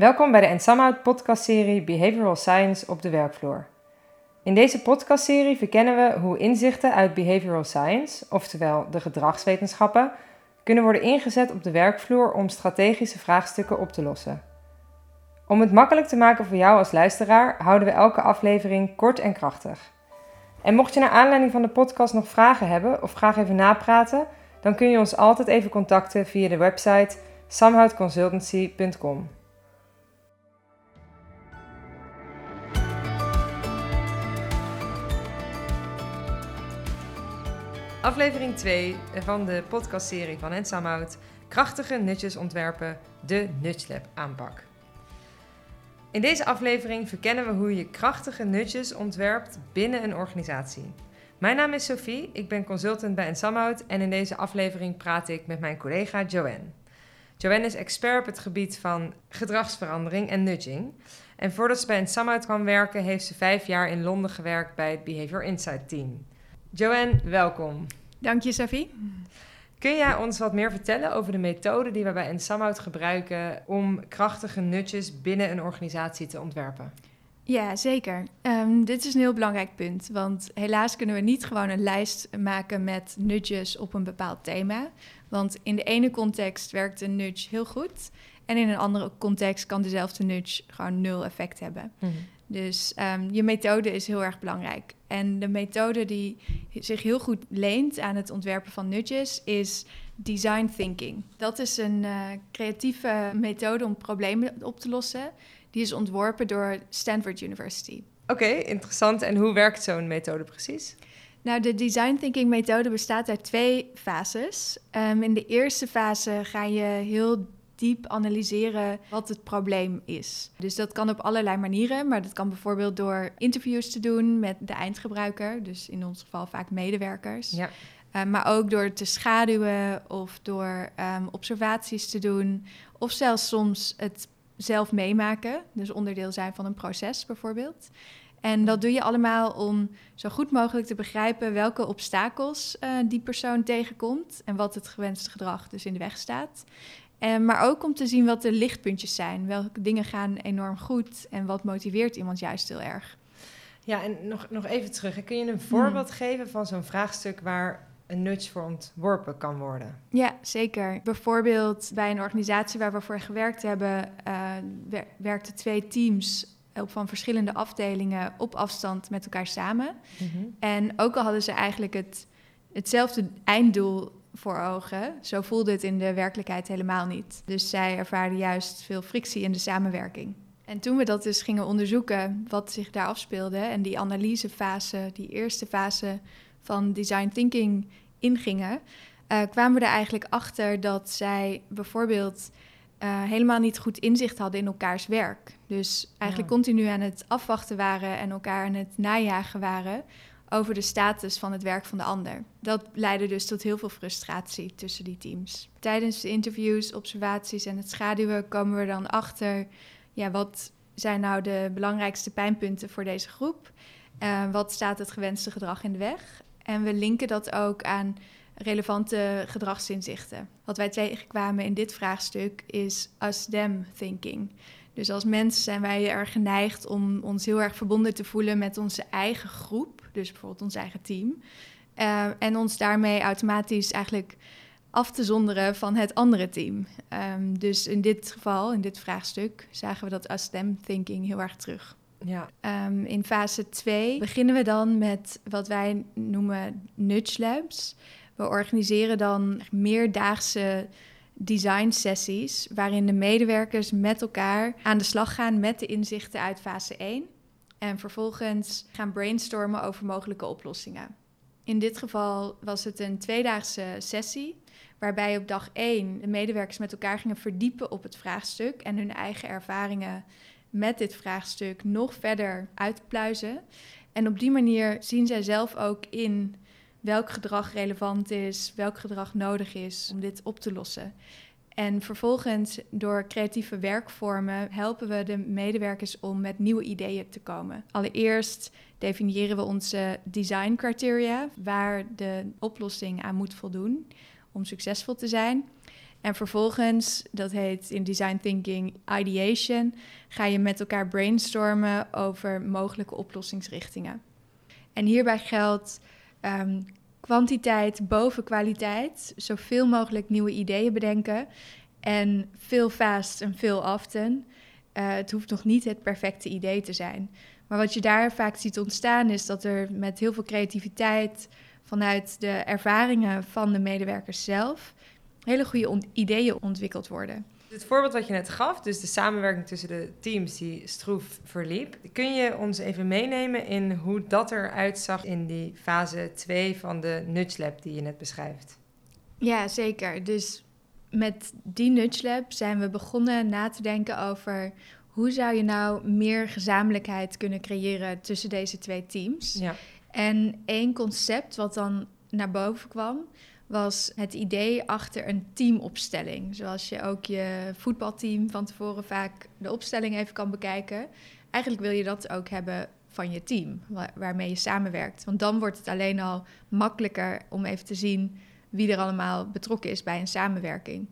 Welkom bij de Ensamhout podcastserie Behavioral Science op de werkvloer. In deze podcastserie verkennen we hoe inzichten uit behavioral science, oftewel de gedragswetenschappen, kunnen worden ingezet op de werkvloer om strategische vraagstukken op te lossen. Om het makkelijk te maken voor jou als luisteraar, houden we elke aflevering kort en krachtig. En mocht je naar aanleiding van de podcast nog vragen hebben of graag even napraten, dan kun je ons altijd even contacten via de website samhoutconsultancy.com. Aflevering 2 van de podcastserie van Hens Samhout. Krachtige nutjes ontwerpen, de Nudge Lab aanpak. In deze aflevering verkennen we hoe je krachtige nudges ontwerpt binnen een organisatie. Mijn naam is Sophie, ik ben consultant bij Ensamhout en in deze aflevering praat ik met mijn collega Joanne. Joanne is expert op het gebied van gedragsverandering en nudging. En voordat ze bij Ensamhout kwam werken, heeft ze vijf jaar in Londen gewerkt bij het Behavior Insight Team. Joanne, welkom. Dank je, Sophie. Kun jij ons wat meer vertellen over de methode die we bij Ensamhout gebruiken om krachtige nudges binnen een organisatie te ontwerpen? Ja, zeker. Um, dit is een heel belangrijk punt, want helaas kunnen we niet gewoon een lijst maken met nudges op een bepaald thema. Want in de ene context werkt een nudge heel goed en in een andere context kan dezelfde nudge gewoon nul effect hebben. Mm Dus um, je methode is heel erg belangrijk. En de methode die zich heel goed leent aan het ontwerpen van nudges is design thinking. Dat is een uh, creatieve methode om problemen op te lossen. Die is ontworpen door Stanford University. Oké, interessant. En hoe werkt zo'n methode precies? Nou, de design thinking methode bestaat uit twee fases. Um, in de eerste fase ga je heel diep analyseren wat het probleem is. Dus dat kan op allerlei manieren, maar dat kan bijvoorbeeld door interviews te doen met de eindgebruiker, dus in ons geval vaak medewerkers. Ja. Uh, maar ook door te schaduwen of door um, observaties te doen, of zelfs soms het zelf meemaken, dus onderdeel zijn van een proces bijvoorbeeld. En dat doe je allemaal om zo goed mogelijk te begrijpen welke obstakels uh, die persoon tegenkomt en wat het gewenste gedrag dus in de weg staat. En, eh, maar ook om te zien wat de lichtpuntjes zijn. Welke dingen gaan enorm goed en wat motiveert iemand juist heel erg. Ja, en nog, nog even terug. Kun je een voorbeeld hmm. geven van zo'n vraagstuk waar een nudge voor ontworpen kan worden? Ja, zeker. Bijvoorbeeld bij een organisatie waar we voor gewerkt hebben, uh, werkten twee teams op van verschillende afdelingen op afstand met elkaar samen. Mhm. En ook al hadden ze eigenlijk het, hetzelfde einddoel voor ogen. Zo voelde het in de werkelijkheid helemaal niet. Dus zij ervaarden juist veel frictie in de samenwerking. En toen we dat dus gingen onderzoeken, wat zich daar afspeelde en die analysefase, die eerste fase van design thinking ingingen, uh, kwamen we er eigenlijk achter dat zij bijvoorbeeld uh, helemaal niet goed inzicht hadden in elkaars werk. Dus eigenlijk continu aan het afwachten waren en elkaar aan het najagen waren over de status van het werk van de ander. Dat leidde dus tot heel veel frustratie tussen die teams. Tijdens de interviews, observaties en het schaduwen komen we dan achter, ja, wat zijn nou de belangrijkste pijnpunten voor deze groep? Uh, wat staat het gewenste gedrag in de weg? En we linken dat ook aan relevante gedragsinzichten. Wat wij tegenkwamen in dit vraagstuk is us-them thinking. Dus als mens zijn wij erg geneigd om ons heel erg verbonden te voelen met onze eigen groep, dus bijvoorbeeld ons eigen team. Uh, en ons daarmee automatisch eigenlijk af te zonderen van het andere team. Um, dus in dit geval, in dit vraagstuk, zagen we dat us-them thinking heel erg terug. Ja. Um, in fase 2 beginnen we dan met wat wij noemen nudge labs. We organiseren dan meerdaagse design sessies waarin de medewerkers met elkaar aan de slag gaan met de inzichten uit fase 1 en vervolgens gaan brainstormen over mogelijke oplossingen. In dit geval was het een tweedaagse sessie waarbij op dag 1 de medewerkers met elkaar gingen verdiepen op het vraagstuk en hun eigen ervaringen met dit vraagstuk nog verder uitpluizen. En op die manier zien zij zelf ook in welk gedrag relevant is, welk gedrag nodig is om dit op te lossen. En vervolgens, door creatieve werkvormen, helpen we de medewerkers om met nieuwe ideeën te komen. Allereerst definiëren we onze design criteria, waar de oplossing aan moet voldoen om succesvol te zijn. En vervolgens, dat heet in design thinking ideation, ga je met elkaar brainstormen over mogelijke oplossingsrichtingen. En hierbij geldt um, kwantiteit boven kwaliteit, zoveel mogelijk nieuwe ideeën bedenken en veel fast en veel often. Uh, het hoeft nog niet het perfecte idee te zijn. Maar wat je daar vaak ziet ontstaan is dat er met heel veel creativiteit vanuit de ervaringen van de medewerkers zelf hele goede ideeën ontwikkeld worden. Het voorbeeld wat je net gaf, dus de samenwerking tussen de teams die stroef verliep, kun je ons even meenemen in hoe dat eruit zag in die fase 2 van de Nudge Lab die je net beschrijft? Ja, zeker. Dus met die Nudge Lab zijn we begonnen na te denken over hoe zou je nou meer gezamenlijkheid kunnen creëren tussen deze twee teams. Ja. En één concept wat dan naar boven kwam, was het idee achter een teamopstelling. Zoals je ook je voetbalteam van tevoren vaak de opstelling even kan bekijken. Eigenlijk wil je dat ook hebben van je team, waarmee je samenwerkt. Want dan wordt het alleen al makkelijker om even te zien wie er allemaal betrokken is bij een samenwerking.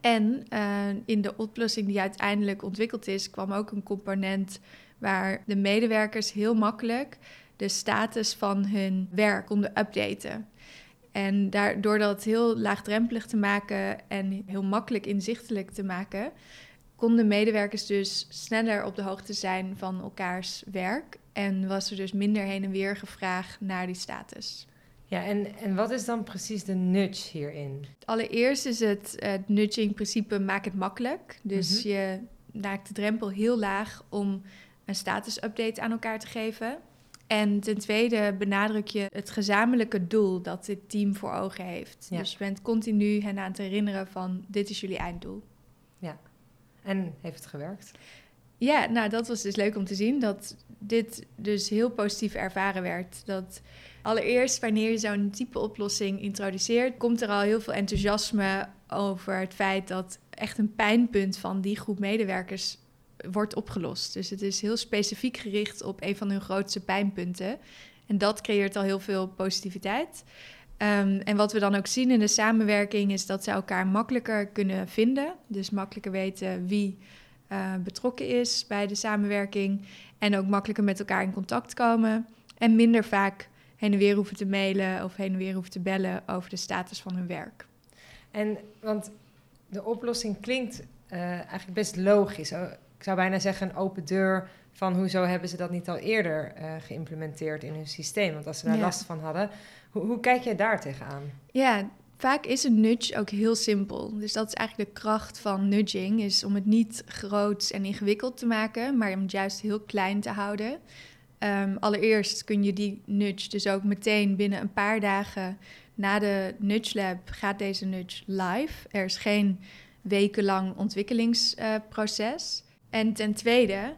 En uh, in de oplossing die uiteindelijk ontwikkeld is, kwam ook een component waar de medewerkers heel makkelijk de status van hun werk konden updaten. En daar, door dat heel laagdrempelig te maken en heel makkelijk inzichtelijk te maken, konden medewerkers dus sneller op de hoogte zijn van elkaars werk. En was er dus minder heen en weer gevraagd naar die status. Ja, en, en wat is dan precies de nudge hierin? Allereerst is het, het nudging-principe maak het makkelijk. Dus mhm. je maakt de drempel heel laag om een status-update aan elkaar te geven. En ten tweede benadruk je het gezamenlijke doel dat dit team voor ogen heeft. Dus je bent continu hen aan het herinneren van dit is jullie einddoel. Ja, en heeft het gewerkt? Ja, nou dat was dus leuk om te zien dat dit dus heel positief ervaren werd. Dat allereerst wanneer je zo'n type oplossing introduceert, komt er al heel veel enthousiasme over het feit dat echt een pijnpunt van die groep medewerkers wordt opgelost. Dus het is heel specifiek gericht op een van hun grootste pijnpunten. En dat creëert al heel veel positiviteit. Um, en wat we dan ook zien in de samenwerking is dat ze elkaar makkelijker kunnen vinden. Dus makkelijker weten wie uh, betrokken is bij de samenwerking. En ook makkelijker met elkaar in contact komen. En minder vaak heen en weer hoeven te mailen of heen en weer hoeven te bellen over de status van hun werk. En want de oplossing klinkt uh, eigenlijk best logisch ik zou bijna zeggen, een open deur van hoezo hebben ze dat niet al eerder uh, geïmplementeerd in hun systeem? Want als ze daar last van hadden, hoe, hoe kijk jij daar tegenaan? Ja, vaak is een nudge ook heel simpel. Dus dat is eigenlijk de kracht van nudging, is om het niet groot en ingewikkeld te maken, maar om het juist heel klein te houden. Um, allereerst kun je die nudge dus ook meteen binnen een paar dagen na de Nudge Lab gaat deze nudge live. Er is geen wekenlang ontwikkelingsproces. En ten tweede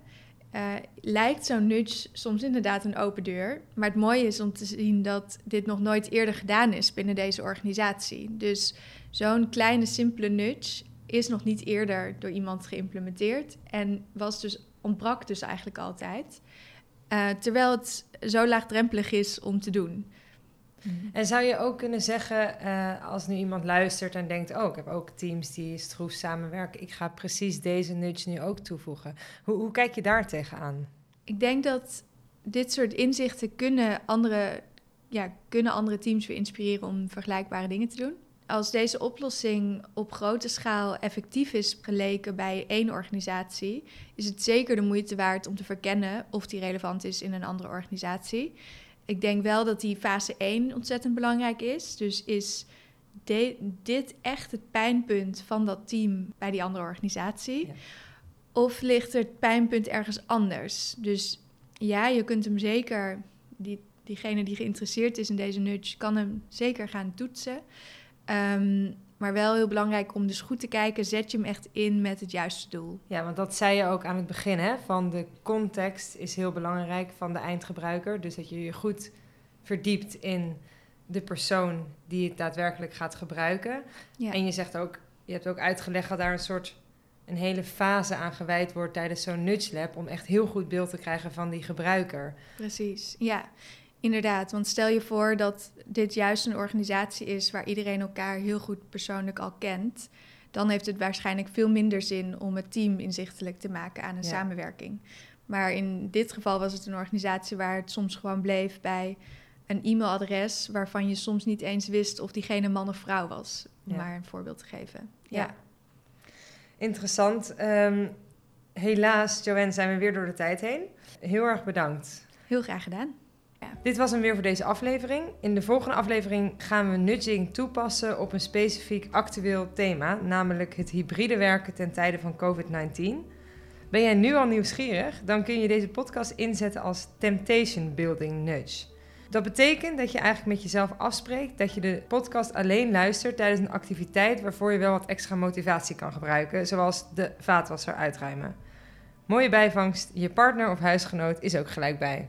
uh, lijkt zo'n nudge soms inderdaad een open deur. Maar het mooie is om te zien dat dit nog nooit eerder gedaan is binnen deze organisatie. Dus zo'n kleine, simpele nudge is nog niet eerder door iemand geïmplementeerd. En was dus, ontbrak dus eigenlijk altijd. Uh, terwijl het zo laagdrempelig is om te doen. Mhm. En zou je ook kunnen zeggen, uh, als nu iemand luistert en denkt: Oh, ik heb ook teams die stroef samenwerken, ik ga precies deze nudge nu ook toevoegen. Hoe, hoe kijk je daar tegenaan? Ik denk dat dit soort inzichten kunnen andere, ja, kunnen andere teams weer inspireren om vergelijkbare dingen te doen. Als deze oplossing op grote schaal effectief is geleken bij één organisatie, is het zeker de moeite waard om te verkennen of die relevant is in een andere organisatie ik denk wel dat die fase 1 ontzettend belangrijk is. Dus is dit echt het pijnpunt van dat team bij die andere organisatie? Of ligt het pijnpunt ergens anders? Dus ja, je kunt hem zeker, die, diegene die geïnteresseerd is in deze nudge, kan hem zeker gaan toetsen. Um, maar wel heel belangrijk om dus goed te kijken, zet je hem echt in met het juiste doel. Ja, want dat zei je ook aan het begin, hè? Van de context is heel belangrijk van de eindgebruiker. Dus dat je je goed verdiept in de persoon die het daadwerkelijk gaat gebruiken. Ja. En je zegt ook, je hebt ook uitgelegd dat daar een soort een hele fase aan gewijd wordt tijdens zo'n nudge lab om echt heel goed beeld te krijgen van die gebruiker. Precies, ja. Inderdaad, want stel je voor dat dit juist een organisatie is waar iedereen elkaar heel goed persoonlijk al kent, dan heeft het waarschijnlijk veel minder zin om het team inzichtelijk te maken aan een samenwerking. Maar in dit geval was het een organisatie waar het soms gewoon bleef bij een e-mailadres waarvan je soms niet eens wist of diegene man of vrouw was. Om maar een voorbeeld te geven. Ja. Interessant. Ehm, helaas, Joanne, zijn we weer door de tijd heen. Heel erg bedankt. Heel graag gedaan. Dit was hem weer voor deze aflevering. In de volgende aflevering gaan we nudging toepassen op een specifiek actueel thema, namelijk het hybride werken ten tijde van COVID-19. Ben jij nu al nieuwsgierig? Dan kun je deze podcast inzetten als Temptation Building Nudge. Dat betekent dat je eigenlijk met jezelf afspreekt dat je de podcast alleen luistert tijdens een activiteit waarvoor je wel wat extra motivatie kan gebruiken, zoals de vaatwasser uitruimen. Mooie bijvangst, je partner of huisgenoot is ook gelijk bij.